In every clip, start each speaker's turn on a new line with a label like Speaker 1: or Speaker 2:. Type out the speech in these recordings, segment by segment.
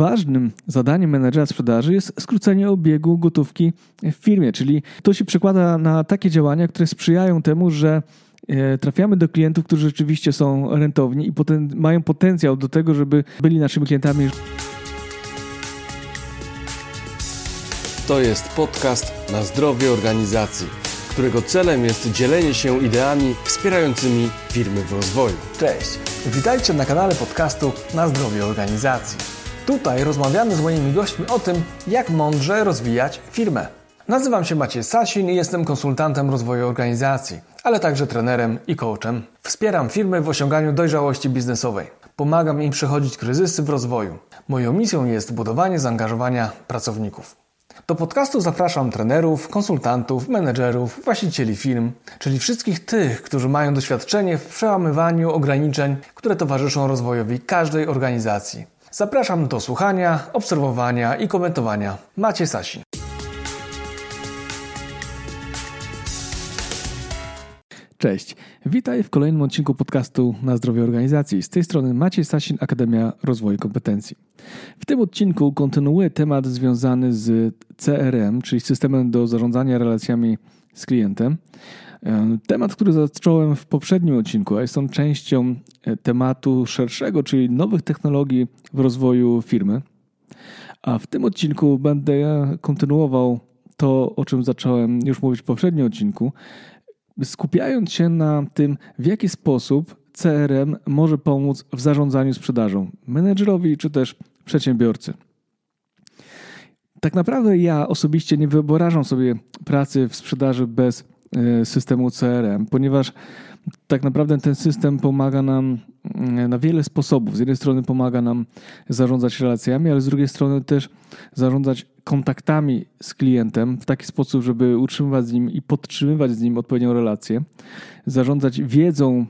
Speaker 1: ważnym zadaniem menedżera sprzedaży jest skrócenie obiegu gotówki w firmie, czyli to się przekłada na takie działania, które sprzyjają temu, że e, trafiamy do klientów, którzy rzeczywiście są rentowni i poten mają potencjał do tego, żeby byli naszymi klientami.
Speaker 2: To jest podcast na zdrowie organizacji, którego celem jest dzielenie się ideami wspierającymi firmy w rozwoju.
Speaker 3: Cześć, witajcie na kanale podcastu na zdrowie organizacji. Tutaj rozmawiamy z moimi gośćmi o tym, jak mądrze rozwijać firmę. Nazywam się Maciej Sasin i jestem konsultantem rozwoju organizacji, ale także trenerem i coachem. Wspieram firmy w osiąganiu dojrzałości biznesowej. Pomagam im przechodzić kryzysy w rozwoju. Moją misją jest budowanie zaangażowania pracowników. Do podcastu zapraszam trenerów, konsultantów, menedżerów, właścicieli firm, czyli wszystkich tych, którzy mają doświadczenie w przełamywaniu ograniczeń, które towarzyszą rozwojowi każdej organizacji. Zapraszam do słuchania, obserwowania i komentowania. Macie Sasin.
Speaker 1: Cześć, witaj w kolejnym odcinku podcastu na zdrowie organizacji. Z tej strony Maciej Sasin, Akademia Rozwoju Kompetencji. W tym odcinku kontynuuję temat związany z CRM, czyli systemem do zarządzania relacjami z klientem. E, temat, który zacząłem w poprzednim odcinku, a jest on częścią e, tematu szerszego, czyli nowych technologii w rozwoju firmy. A w tym odcinku będę kontynuował to, o czym zacząłem już mówić w poprzednim odcinku, skupiając się na tym, w jaki sposób CRM może pomóc w zarządzaniu sprzedażą menedżerowi czy też przedsiębiorcy. Tak naprawdę ja osobiście nie wyobrażam sobie pracy w sprzedaży bez systemu CRM, ponieważ tak naprawdę ten system pomaga nam mm, na wiele sposobów. Z jednej strony pomaga nam zarządzać relacjami, ale z drugiej strony też zarządzać kontaktami z klientem w taki sposób, żeby utrzymywać z nim i podtrzymywać z nim odpowiednią relację, zarządzać wiedzą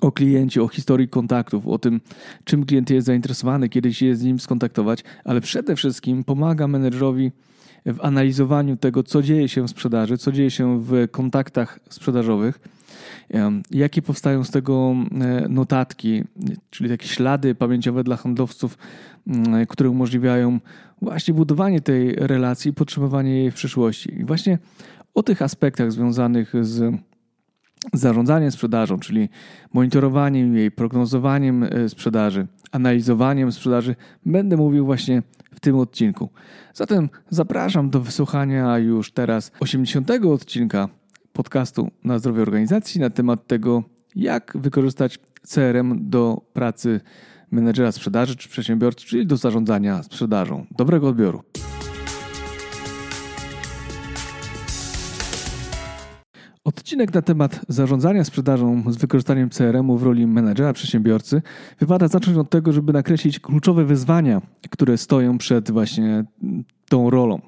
Speaker 1: o kliencie, o historii kontaktów, o tym, czym klient jest zainteresowany, kiedy się z nim skontaktować, ale przede wszystkim pomaga menedżerowi w analizowaniu tego, co dzieje się w sprzedaży, co dzieje się w kontaktach sprzedażowych Jakie powstają z tego e, notatki, czyli takie ślady pamięciowe dla handlowców, mm, które umożliwiają właśnie budowanie tej relacji i podtrzymywanie jej w przyszłości. I właśnie o tych aspektach związanych z zarządzaniem sprzedażą, czyli monitorowaniem jej, prognozowaniem e, sprzedaży, analizowaniem sprzedaży, będę mówił właśnie w tym odcinku. Zatem zapraszam do wysłuchania już teraz 80 odcinka podcastu na zdrowie organizacji na temat tego, jak wykorzystać CRM do pracy menedżera sprzedaży czy przedsiębiorcy, czyli do zarządzania sprzedażą. Dobrego odbioru. Odcinek na temat zarządzania sprzedażą z wykorzystaniem CRM-u w roli menedżera przedsiębiorcy wypada zacząć od tego, żeby nakreślić kluczowe wyzwania, które stoją przed właśnie tą rolą.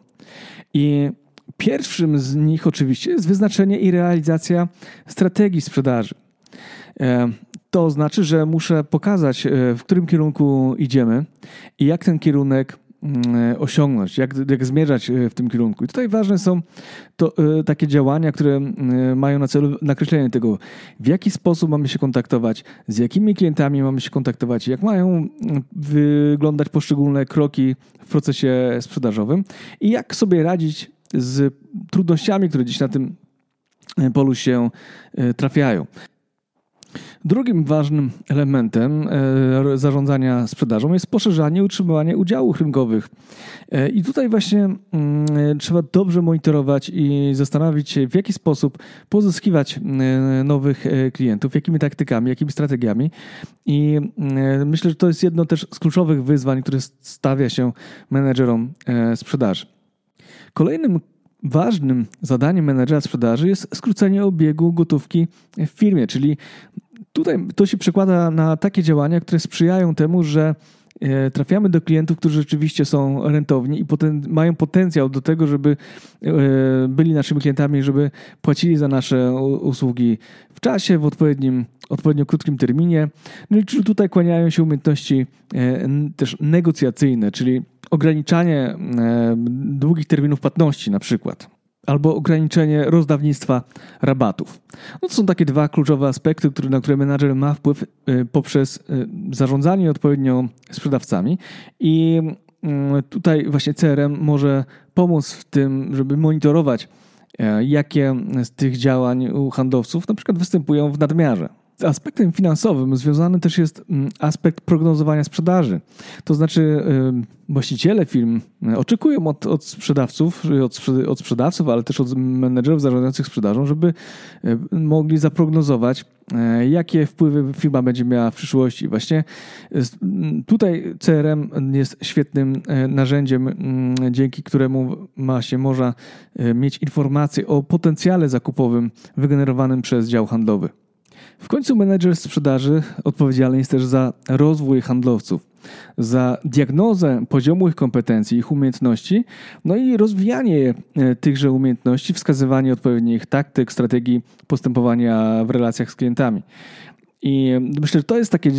Speaker 1: I Pierwszym z nich oczywiście jest wyznaczenie i realizacja strategii sprzedaży. E, to znaczy, że muszę pokazać, e, w którym kierunku idziemy i jak ten kierunek osiągnąć, jak, jak zmierzać e, w tym kierunku. I tutaj ważne są to, takie działania, które mają na celu nakreślenie tego, w jaki sposób mamy się kontaktować, z jakimi klientami mamy się kontaktować, jak mają wyglądać poszczególne kroki w procesie sprzedażowym i jak sobie radzić z trudnościami, które dziś na tym e, polu się e, trafiają. Drugim ważnym elementem e, zarządzania sprzedażą jest poszerzanie i utrzymywanie udziałów rynkowych. I tutaj właśnie mm, trzeba dobrze monitorować i zastanowić się, w jaki sposób pozyskiwać nowych klientów, jakimi taktykami, jakimi strategiami. I myślę, że to jest jedno też z kluczowych wyzwań, które stawia się menedżerom sprzedaży. Kolejnym ważnym zadaniem menedżera sprzedaży jest skrócenie obiegu gotówki w firmie, czyli tutaj to się przekłada na takie działania, które sprzyjają temu, że e, trafiamy do klientów, którzy rzeczywiście są rentowni i poten mają potencjał do tego, żeby e, byli naszymi klientami, żeby płacili za nasze usługi w czasie, w odpowiednim, odpowiednio krótkim terminie. No i tutaj kłaniają się umiejętności e, też negocjacyjne, czyli ograniczanie długich terminów płatności na przykład. Albo ograniczenie rozdawnictwa rabatów. No to są takie dwa kluczowe aspekty, które, na które menadżer ma wpływ poprzez zarządzanie odpowiednio sprzedawcami i mm, tutaj właśnie CRM może pomóc w tym, żeby monitorować jakie z tych działań u handlowców na przykład występują w nadmiarze aspektem finansowym związany też jest mm, aspekt prognozowania sprzedaży. To znaczy, właściciele firm e, oczekują od, od sprzedawców, od, od sprzedawców, ale też od menedżerów zarządzających sprzedażą, żeby e, mogli zaprognozować, jakie wpływy firma będzie miała w przyszłości. Właśnie tutaj CRM jest świetnym narzędziem, dzięki któremu ma się można mieć informacje o potencjale zakupowym wygenerowanym przez dział handlowy. W końcu menedżer sprzedaży odpowiedzialny jest też za rozwój handlowców, za diagnozę poziomu ich kompetencji, ich umiejętności, no i rozwijanie e, tychże umiejętności, wskazywanie odpowiednich taktyk, strategii postępowania w relacjach z klientami. I myślę, że to jest takie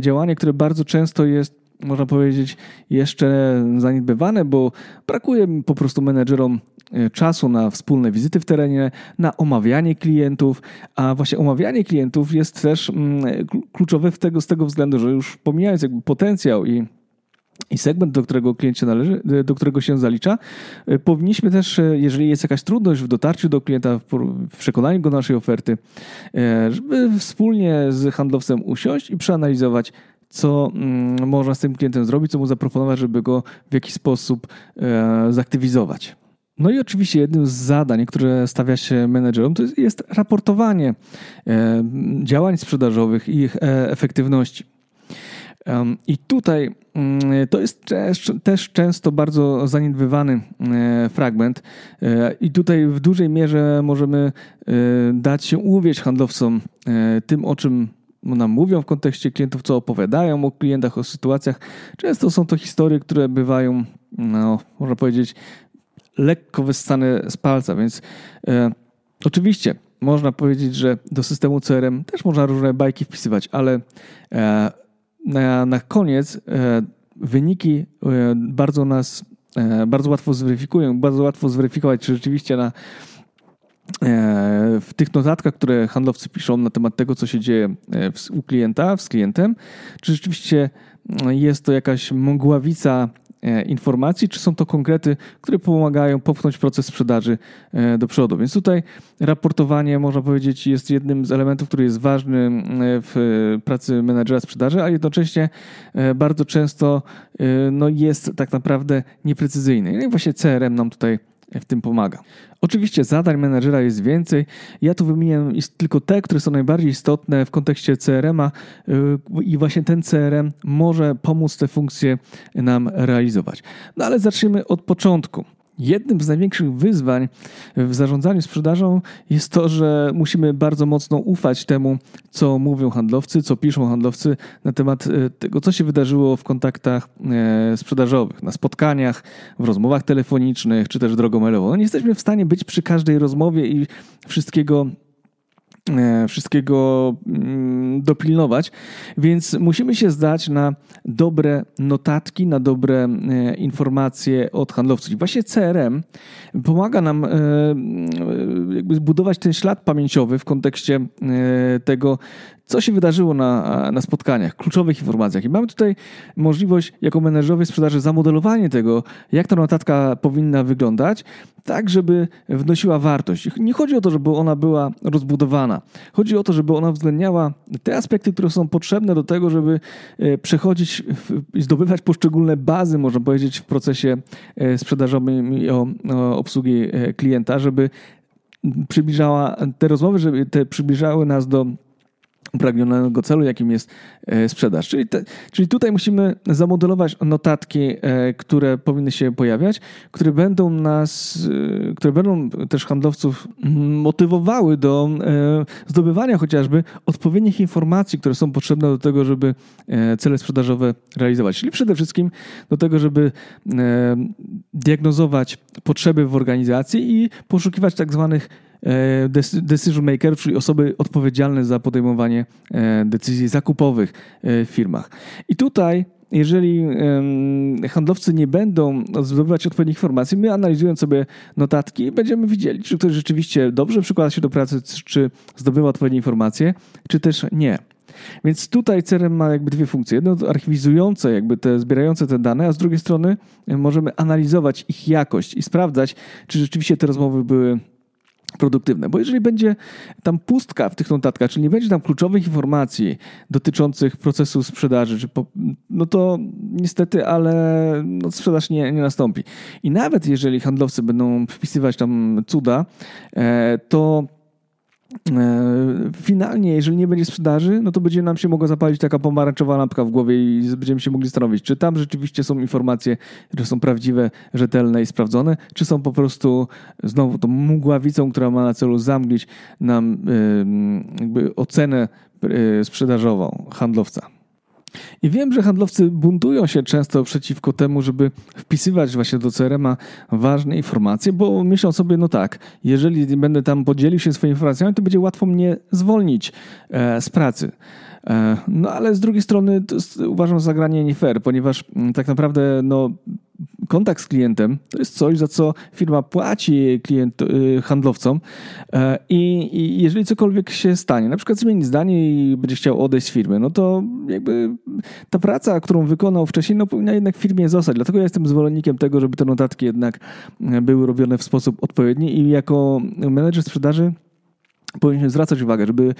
Speaker 1: działanie, które bardzo często jest można powiedzieć, jeszcze zaniedbywane, bo brakuje po prostu menedżerom e, czasu na wspólne wizyty w terenie, na omawianie klientów, a właśnie omawianie klientów jest też mm, kluczowe z tego, z tego względu, że już pomijając jakby potencjał i i segment, do którego klient się należy, e, do którego się zalicza, e, powinniśmy też, jeżeli jest jakaś trudność w dotarciu do klienta, w przekonaniu go naszej oferty, żeby wspólnie z handlowcem usiąść i przeanalizować co mm, można z tym klientem zrobić, co mu zaproponować, żeby go w jakiś sposób e, zaktywizować. No i oczywiście jednym z zadań, które stawia się menedżerom, to jest raportowanie e, działań sprzedażowych i ich e, efektywności. I tutaj mm, to jest też często bardzo zaniedbywany fragment, i tutaj w dużej mierze możemy dać się uwieść handlowcom tym, o czym nam mówią w kontekście klientów, co opowiadają o klientach, o sytuacjach. Często są to historie, które bywają, no, można powiedzieć, lekko wyssane z palca, więc e, oczywiście można powiedzieć, że do systemu CRM też można różne bajki wpisywać, ale e, na, na koniec e, wyniki e, bardzo nas e, bardzo łatwo zweryfikują, bardzo łatwo zweryfikować, czy rzeczywiście na w tych notatkach, które handlowcy piszą na temat tego, co się dzieje e, u klienta, z klientem, czy rzeczywiście mm, jest to jakaś mgławica e, informacji, czy są to konkrety, które pomagają popchnąć proces sprzedaży do przodu. Więc tutaj raportowanie, można powiedzieć, jest jednym z elementów, który jest ważny mm, w pracy menedżera sprzedaży, a jednocześnie bardzo często no, jest tak naprawdę nieprecyzyjny. No I właśnie CRM nam tutaj w tym pomaga. Oczywiście zadań menedżera jest więcej. Ja tu wymieniam tylko te, które są najbardziej istotne w kontekście CRM-a y, i właśnie ten CRM może pomóc te funkcje nam realizować. No ale zacznijmy od początku. Jednym z największych wyzwań w zarządzaniu sprzedażą jest to, że musimy bardzo mocno ufać temu, co mówią handlowcy, co piszą handlowcy na temat e, tego, co się wydarzyło w kontaktach e, sprzedażowych, na spotkaniach, w rozmowach telefonicznych, czy też drogą mailową. No nie jesteśmy w stanie być przy każdej rozmowie i wszystkiego E, wszystkiego mm, dopilnować, więc musimy się zdać na dobre notatki, na dobre e, informacje od handlowców. I właśnie CRM pomaga nam e, jakby zbudować ten ślad pamięciowy w kontekście tego, co się wydarzyło na, na spotkaniach, kluczowych informacjach. I mamy tutaj możliwość, jako menedżerowie sprzedaży, zamodelowanie tego, jak ta notatka powinna wyglądać, tak, żeby wnosiła wartość. Nie chodzi o to, żeby ona była rozbudowana. Chodzi o to, żeby ona uwzględniała te aspekty, które są potrzebne do tego, żeby e, przechodzić i zdobywać poszczególne bazy, można powiedzieć, w procesie e, sprzedażowym i o, o obsługi e, klienta, żeby przybliżała te rozmowy, żeby te przybliżały nas do upragnionego celu, jakim jest e, sprzedaż. Czyli, te, czyli tutaj musimy zamodelować notatki, e, które powinny się pojawiać, które będą nas, e, które będą też handlowców motywowały do zdobywania chociażby odpowiednich informacji, które są potrzebne do tego, żeby cele sprzedażowe realizować. Czyli przede wszystkim do tego, żeby diagnozować potrzeby w organizacji i poszukiwać tak zwanych decision maker, czyli osoby odpowiedzialne za podejmowanie e, decyzji zakupowych e, w firmach. I tutaj jeżeli handlowcy nie będą zdobywać odpowiednich informacji, my analizując sobie notatki, będziemy widzieli, czy ktoś rzeczywiście dobrze przykłada się do pracy, czy zdobywa odpowiednie informacje, czy też nie. Więc tutaj CRM ma jakby dwie funkcje. Jedno to archiwizujące, jakby te zbierające te dane, a z drugiej strony możemy analizować ich jakość i sprawdzać, czy rzeczywiście te rozmowy były produktywne. Bo jeżeli będzie tam pustka w tych notatkach, czyli nie będzie tam kluczowych informacji dotyczących procesu sprzedaży, po, no to niestety, ale no sprzedaż nie, nie nastąpi. I nawet jeżeli handlowcy będą wpisywać tam cuda, e, to finalnie, jeżeli nie będzie sprzedaży, no to będzie nam się mogła zapalić taka pomarańczowa lampka w głowie i będziemy się mogli zastanowić, czy tam rzeczywiście są informacje, które są prawdziwe, rzetelne i sprawdzone, czy są po prostu znowu tą mgławicą, która ma na celu zamglić nam jakby ocenę e, sprzedażową handlowca. I wiem, że handlowcy buntują się często przeciwko temu, żeby wpisywać właśnie do CRM-a ważne informacje, bo myślą sobie, no tak, jeżeli będę tam podzielił się swoimi informacjami, to będzie łatwo mnie zwolnić e, z pracy. E, no ale z drugiej strony uważam zagranie nie fair, ponieważ mm, tak naprawdę no, kontakt z klientem to jest coś, za co firma płaci klient, y, handlowcom e, I, i jeżeli cokolwiek się stanie, na przykład zmieni zdanie i będzie chciał odejść z firmy, no to jakby ta praca, którą wykonał wcześniej, no powinna jednak w firmie zostać. Dlatego ja jestem zwolennikiem tego, żeby te notatki jednak były robione w sposób odpowiedni i jako menedżer sprzedaży powinniśmy zwracać uwagę, żeby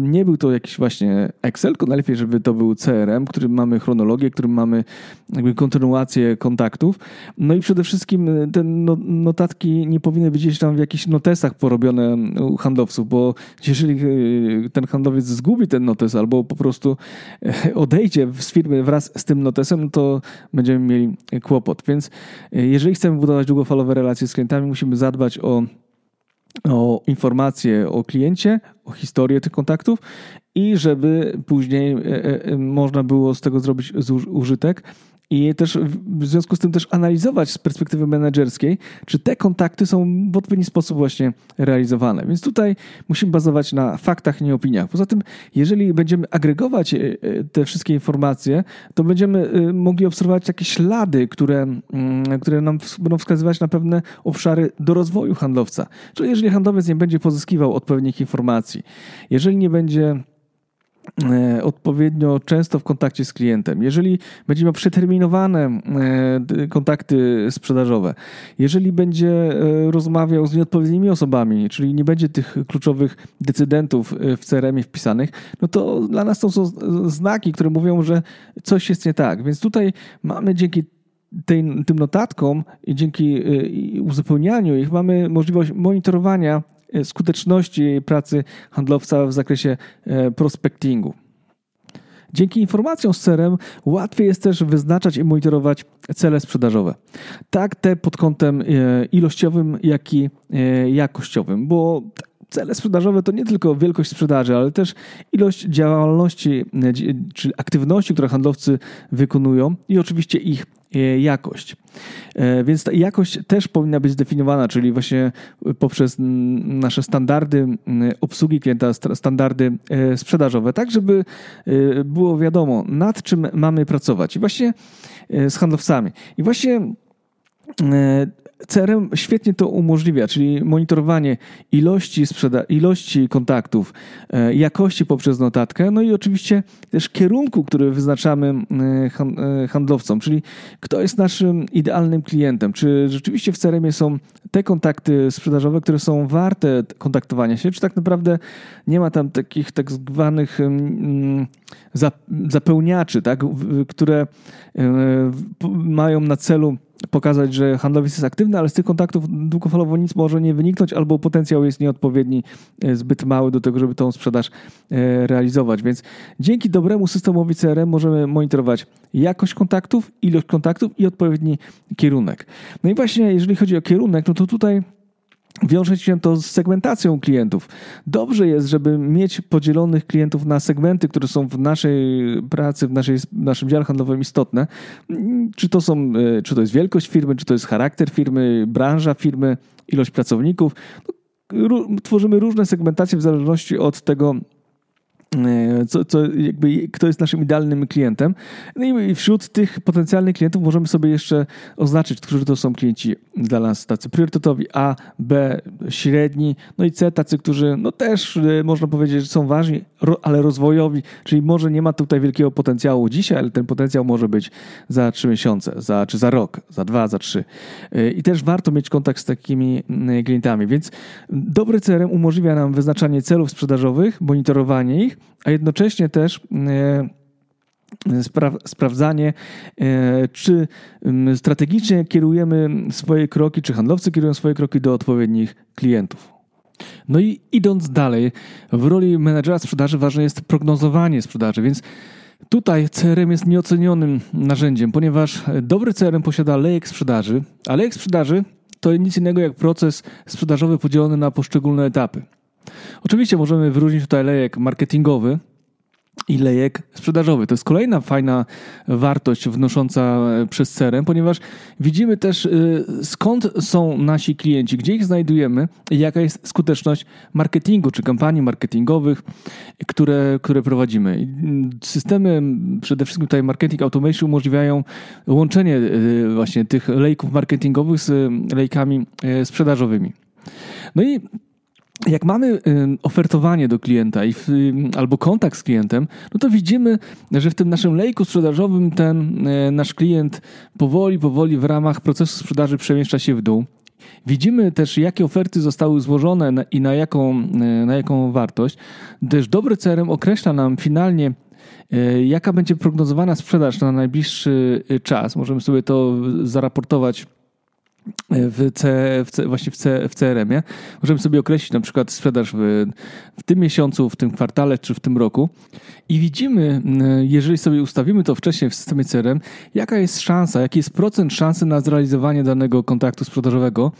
Speaker 1: nie był to jakiś właśnie Excel, tylko najlepiej, żeby to był CRM, którym mamy chronologię, którym mamy jakby kontynuację kontaktów. No i przede wszystkim te no, notatki nie powinny być gdzieś tam w jakichś notesach porobione u handlowców, bo jeżeli e, ten handlowiec zgubi ten notes albo po prostu e, odejdzie z firmy wraz z tym notesem, no to będziemy mieli kłopot. Więc e, jeżeli chcemy budować długofalowe relacje z klientami, musimy zadbać o o informacje o kliencie, o historię tych kontaktów i żeby później e, e, można było z tego zrobić użytek i też w związku z tym też analizować z perspektywy menedżerskiej, czy te kontakty są w odpowiedni sposób właśnie realizowane. Więc tutaj musimy bazować na faktach, nie opiniach. Poza tym, jeżeli będziemy agregować e, e, te wszystkie informacje, to będziemy e, mogli obserwować takie ślady, które, mm, które nam będą wskazywać na pewne obszary do rozwoju handlowca. Czyli jeżeli handlowiec nie będzie pozyskiwał odpowiednich informacji, jeżeli nie będzie odpowiednio często w kontakcie z klientem, jeżeli będzie miał przeterminowane e, kontakty sprzedażowe, jeżeli będzie e, rozmawiał z nieodpowiednimi osobami, czyli nie będzie tych kluczowych decydentów w CRM-ie wpisanych, no to dla nas to są znaki, które mówią, że coś jest nie tak. Więc tutaj mamy dzięki tej, tym notatkom i dzięki uzupełnianiu ich mamy możliwość monitorowania E, skuteczności pracy handlowca w zakresie e, prospectingu. Dzięki informacjom z CRM łatwiej jest też wyznaczać i monitorować cele sprzedażowe. Tak te pod kątem e, ilościowym, jak i jakościowym, bo cele sprzedażowe to nie tylko wielkość sprzedaży, ale też ilość działalności czy aktywności, które handlowcy wykonują i oczywiście ich E, jakość. E, więc ta jakość też powinna być zdefiniowana, czyli właśnie poprzez nasze standardy obsługi klienta, standardy e, sprzedażowe, tak żeby było wiadomo, nad czym mamy pracować. I właśnie z handlowcami. I właśnie CRM świetnie to umożliwia, czyli monitorowanie ilości, sprzeda- ilości kontaktów, e, jakości poprzez notatkę, no i oczywiście też kierunku, który wyznaczamy e, handlowcom, czyli kto jest naszym idealnym klientem. Czy rzeczywiście w CRM są te kontakty sprzedażowe, które są warte kontaktowania się, czy tak naprawdę nie ma tam takich tak zwanych zapełniaczy, tak, które e, mają na celu pokazać, że handlowiec jest aktywny, ale z tych kontaktów długofalowo nic może nie wyniknąć, albo potencjał jest nieodpowiedni, e, zbyt mały do tego, żeby tą sprzedaż e, realizować. Więc dzięki dobremu systemowi CRM możemy monitorować jakość kontaktów, ilość kontaktów i odpowiedni kierunek. No i właśnie, jeżeli chodzi o kierunek, no to tutaj Wiąże się to z segmentacją klientów. Dobrze jest, żeby mieć podzielonych klientów na segmenty, które są w naszej pracy, w, naszej, w naszym dziale handlowym istotne. Czy to, są, e, czy to jest wielkość firmy, czy to jest charakter firmy, branża firmy, ilość pracowników. No, tworzymy różne segmentacje w zależności od tego, co, co jakby, kto jest naszym idealnym klientem. No i wśród tych potencjalnych klientów możemy sobie jeszcze oznaczyć, którzy to są klienci dla nas tacy priorytetowi A, B, średni, no i C, tacy, którzy no też e, można powiedzieć, że są ważni, ale rozwojowi, czyli może nie ma tutaj wielkiego potencjału dzisiaj, ale ten potencjał może być za trzy miesiące, za, czy za rok, za dwa, za trzy. E, I też warto mieć kontakt z takimi klientami, więc dobry CRM umożliwia nam wyznaczanie celów sprzedażowych, monitorowanie ich, a jednocześnie też e, spra sprawdzanie, e, czy strategicznie kierujemy swoje kroki, czy handlowcy kierują swoje kroki do odpowiednich klientów. No i idąc dalej, w roli menedżera sprzedaży ważne jest prognozowanie sprzedaży, więc tutaj CRM jest nieocenionym narzędziem, ponieważ dobry CRM posiada lejek sprzedaży, a lejek sprzedaży to nic innego jak proces sprzedażowy podzielony na poszczególne etapy. Oczywiście możemy wyróżnić tutaj lejek marketingowy, i lejek sprzedażowy. To jest kolejna fajna wartość wnosząca przez CRM, ponieważ widzimy też y, skąd są nasi klienci, gdzie ich znajdujemy i jaka jest skuteczność marketingu czy kampanii marketingowych, które, które prowadzimy. Systemy, przede wszystkim tutaj marketing automation umożliwiają łączenie y, właśnie tych lejków marketingowych z lejkami sprzedażowymi. No i jak mamy ofertowanie do klienta i albo kontakt z klientem, no to widzimy, że w tym naszym lejku sprzedażowym ten e, nasz klient powoli, powoli w ramach procesu sprzedaży przemieszcza się w dół. Widzimy też, jakie oferty zostały złożone i na jaką, na jaką wartość. Też dobry CRM określa nam finalnie, jaka będzie prognozowana sprzedaż na najbliższy czas. Możemy sobie to zaraportować w, C, w C, właśnie w, C, w CRM-ie. Możemy sobie określić na przykład sprzedaż w, w tym miesiącu, w tym kwartale czy w tym roku i widzimy, jeżeli sobie ustawimy to wcześniej w systemie CRM, jaka jest szansa, jaki jest procent szansy na zrealizowanie danego kontaktu sprzedażowego,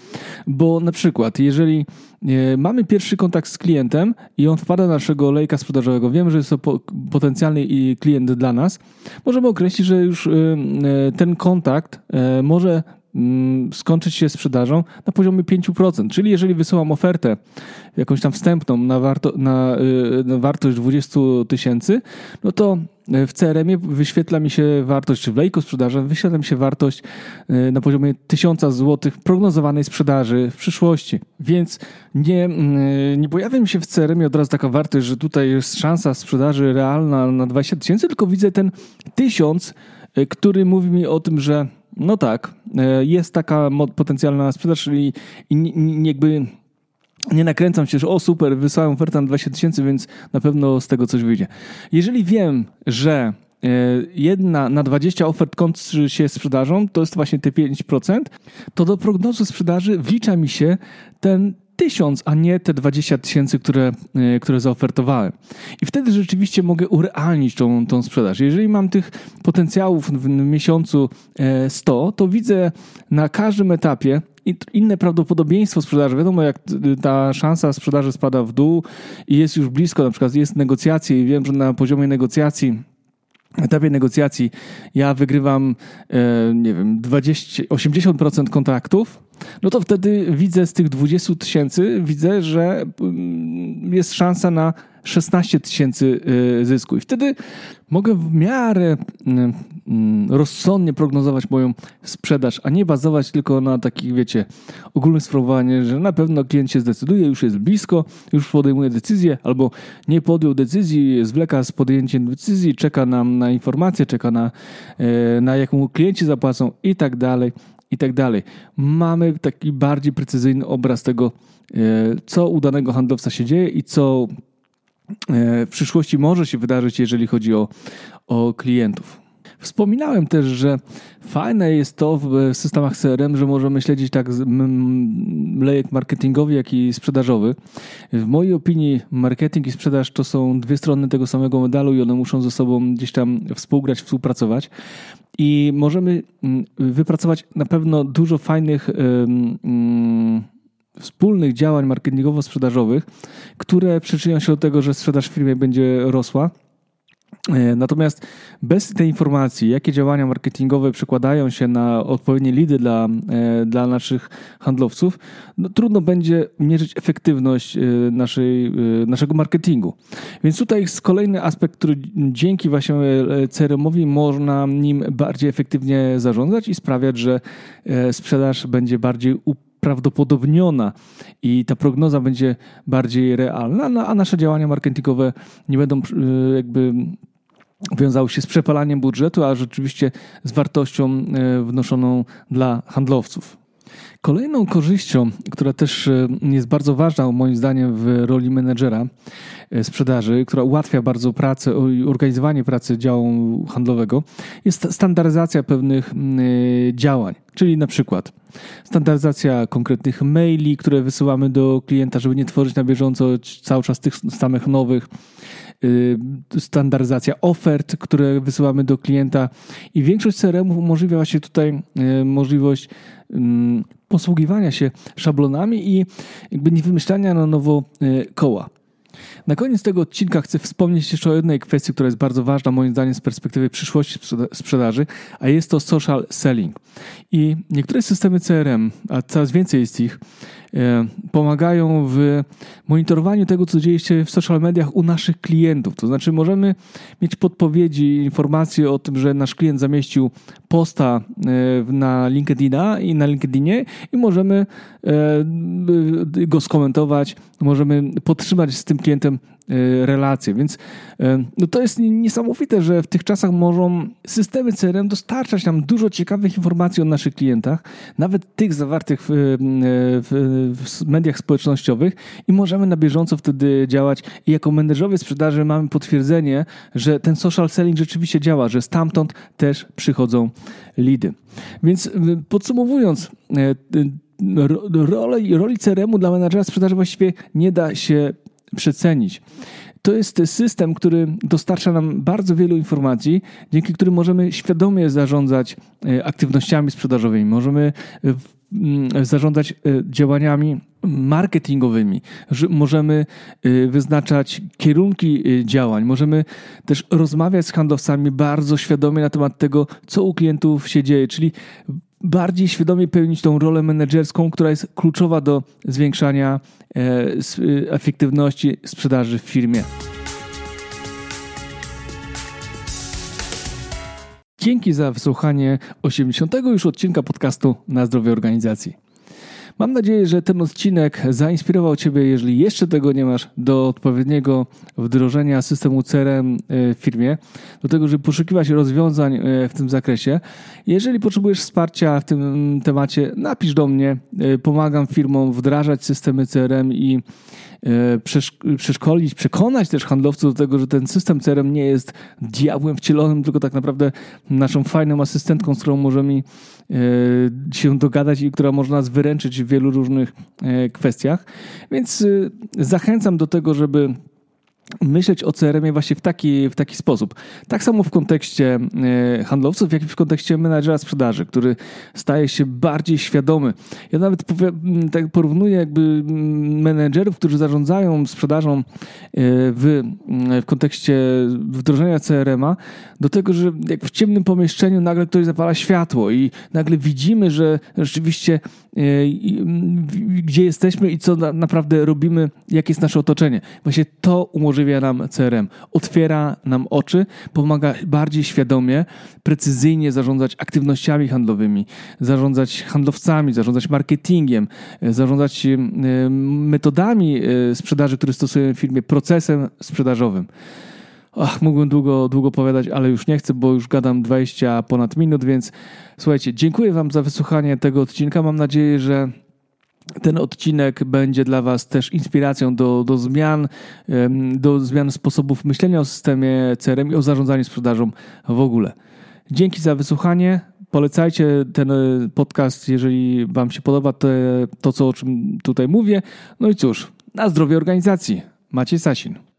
Speaker 1: bo na przykład jeżeli e, mamy pierwszy kontakt z klientem i on wpada do naszego lejka sprzedażowego, wiemy, że jest to potencjalny klient dla nas, możemy określić, że już e, ten kontakt może skończyć się sprzedażą na poziomie 5%. Czyli jeżeli wysyłam ofertę jakąś tam wstępną na, warto, na, y, na wartość 20 tysięcy, no to w CRM-ie wyświetla mi się wartość, czy w lejku sprzedaży wyświetla mi się wartość y, na poziomie 1000 zł prognozowanej sprzedaży w przyszłości. Więc nie, y, nie pojawia mi się w CRM-ie od razu taka wartość, że tutaj jest szansa sprzedaży realna na 20 tysięcy, tylko widzę ten 1000, który mówi mi o tym, że no tak, e, jest taka potencjalna sprzedaż, czyli jakby nie nakręcam się, że o super, wysłałem ofertę na 20 tysięcy, więc na pewno z tego coś wyjdzie. Jeżeli wiem, że e, jedna na 20 ofert kończy się sprzedażą, to jest właśnie te 5%, to do prognozy sprzedaży wlicza mi się ten tysiąc, a nie te 20 tysięcy, które, e, które zaofertowałem. I wtedy rzeczywiście mogę urealnić tą, tą sprzedaż. Jeżeli mam tych potencjałów w miesiącu 100, e, to widzę na każdym etapie inne prawdopodobieństwo sprzedaży. Wiadomo, jak ta szansa sprzedaży spada w dół i jest już blisko, na przykład jest negocjacje i wiem, że na poziomie negocjacji etapie negocjacji ja wygrywam, e, nie wiem, 20, 80% kontraktów, no to wtedy widzę z tych 20 tysięcy, widzę, że mm, jest szansa na 16 tysięcy y, zysku. I wtedy mogę w miarę mm, mm, rozsądnie prognozować moją sprzedaż, a nie bazować tylko na takich, wiecie, ogólnym sprawowaniu, że na pewno klient się zdecyduje, już jest blisko, już podejmuje decyzję, albo nie podjął decyzji, zwleka z podjęciem decyzji, czeka nam na informację, czeka na, e, na jaką klienci zapłacą i tak dalej i tak dalej. Mamy taki bardziej precyzyjny obraz tego, e, co u danego handlowca się dzieje i co e, w przyszłości może się wydarzyć, jeżeli chodzi o, o klientów. Wspominałem też, że fajne jest to w systemach CRM, że możemy śledzić tak lejek marketingowy, jak i sprzedażowy. W mojej opinii marketing i sprzedaż to są dwie strony tego samego medalu i one muszą ze sobą gdzieś tam współgrać, współpracować. I możemy mm, wypracować na pewno dużo fajnych um, wspólnych działań marketingowo-sprzedażowych, które przyczynią się do tego, że sprzedaż w firmie będzie rosła natomiast bez tej informacji, jakie działania marketingowe przekładają się na odpowiednie lidy dla, e, dla naszych handlowców, no, trudno będzie mierzyć efektywność e, naszej, naszego marketingu. Więc tutaj jest kolejny aspekt, który dzięki właśnie CRM-owi można nim bardziej efektywnie zarządzać i sprawiać, że sprzedaż będzie bardziej prawdopodobniona i ta prognoza będzie bardziej realna, no, a nasze działania marketingowe nie będą jakby wiązały się z przepalaniem budżetu, a rzeczywiście z wartością e, wnoszoną dla handlowców. Kolejną korzyścią, która też e, jest bardzo ważna moim zdaniem w roli menedżera e, sprzedaży, która ułatwia bardzo pracę i organizowanie pracy działu handlowego, jest standaryzacja pewnych działań. Czyli na przykład standaryzacja konkretnych maili, które wysyłamy do klienta, żeby nie tworzyć na bieżąco cały czas tych samych nowych standaryzacja ofert, które wysyłamy do klienta i większość CRM-ów umożliwia właśnie tutaj y, możliwość mm, posługiwania się szablonami i jakby nie wymyślania na nowo y, koła. Na koniec tego odcinka chcę wspomnieć jeszcze o jednej kwestii, która jest bardzo ważna moim zdaniem z perspektywy przyszłości sprzedaży, a jest to social selling. I niektóre systemy CRM, a coraz więcej jest ich, pomagają w monitorowaniu tego, co dzieje się w social mediach u naszych klientów. To znaczy, możemy mieć podpowiedzi, informacje o tym, że nasz klient zamieścił posta e, na LinkedIna i na LinkedInie i możemy e, go skomentować, możemy podtrzymać z tym klientem relacje. Więc y, no to jest niesamowite, że w tych czasach mogą systemy CRM dostarczać nam dużo ciekawych informacji o naszych klientach, nawet tych zawartych w, y, w, w mediach społecznościowych i możemy na bieżąco wtedy działać. I jako menedżerowie sprzedaży mamy potwierdzenie, że ten social selling rzeczywiście działa, że stamtąd też przychodzą lidy. Więc podsumowując, roli, roli CRM-u dla menedżera sprzedaży właściwie nie da się przecenić. To jest system, który dostarcza nam bardzo wielu informacji, dzięki którym możemy świadomie zarządzać e, aktywnościami sprzedażowymi, możemy e, mm, zarządzać e, działaniami marketingowymi, możemy wyznaczać kierunki działań, możemy też rozmawiać z handlowcami bardzo świadomie na temat tego, co u klientów się dzieje, czyli bardziej świadomie pełnić tą rolę menedżerską, która jest kluczowa do zwiększania e, e, efektywności sprzedaży w firmie. Dzięki za wysłuchanie 80. już odcinka podcastu na zdrowie organizacji. Mam nadzieję, że ten odcinek zainspirował Ciebie, jeżeli jeszcze tego nie masz, do odpowiedniego wdrożenia systemu CRM e, w firmie, do tego, żeby poszukiwać rozwiązań e, w tym zakresie. Jeżeli potrzebujesz wsparcia w tym temacie, napisz do mnie. E, pomagam firmom wdrażać systemy CRM i przeszkolić, przekonać też handlowców do tego, że ten system CRM nie jest diabłem wcielonym, tylko tak naprawdę naszą fajną asystentką, z którą możemy się dogadać i która może nas wyręczyć w wielu różnych e, kwestiach. Więc e, zachęcam do tego, żeby myśleć o CRM-ie właśnie w taki, w taki sposób. Tak samo w kontekście e, handlowców, jak i w kontekście menadżera sprzedaży, który staje się bardziej świadomy. Ja nawet tak porównuję jakby menedżerów, którzy zarządzają sprzedażą e, w, w kontekście wdrożenia CRM-a do tego, że jak w ciemnym pomieszczeniu nagle ktoś zapala światło i nagle widzimy, że rzeczywiście e, gdzie jesteśmy i co naprawdę robimy, jakie jest nasze otoczenie. Właśnie to umożliwia umożliwia nam CRM. Otwiera nam oczy, pomaga bardziej świadomie, precyzyjnie zarządzać aktywnościami handlowymi, zarządzać handlowcami, zarządzać marketingiem, zarządzać metodami e, sprzedaży, które stosujemy w firmie, procesem sprzedażowym. Ach, mógłbym długo, długo opowiadać, ale już nie chcę, bo już gadam 20 ponad minut, więc słuchajcie, dziękuję Wam za wysłuchanie tego odcinka. Mam nadzieję, że ten odcinek będzie dla Was też inspiracją do, do zmian, do zmian sposobów myślenia o systemie CRM i o zarządzaniu sprzedażą w ogóle. Dzięki za wysłuchanie. Polecajcie ten e, podcast, jeżeli Wam się podoba to, co o czym tutaj mówię. No i cóż, na zdrowie organizacji. Macie Sasin.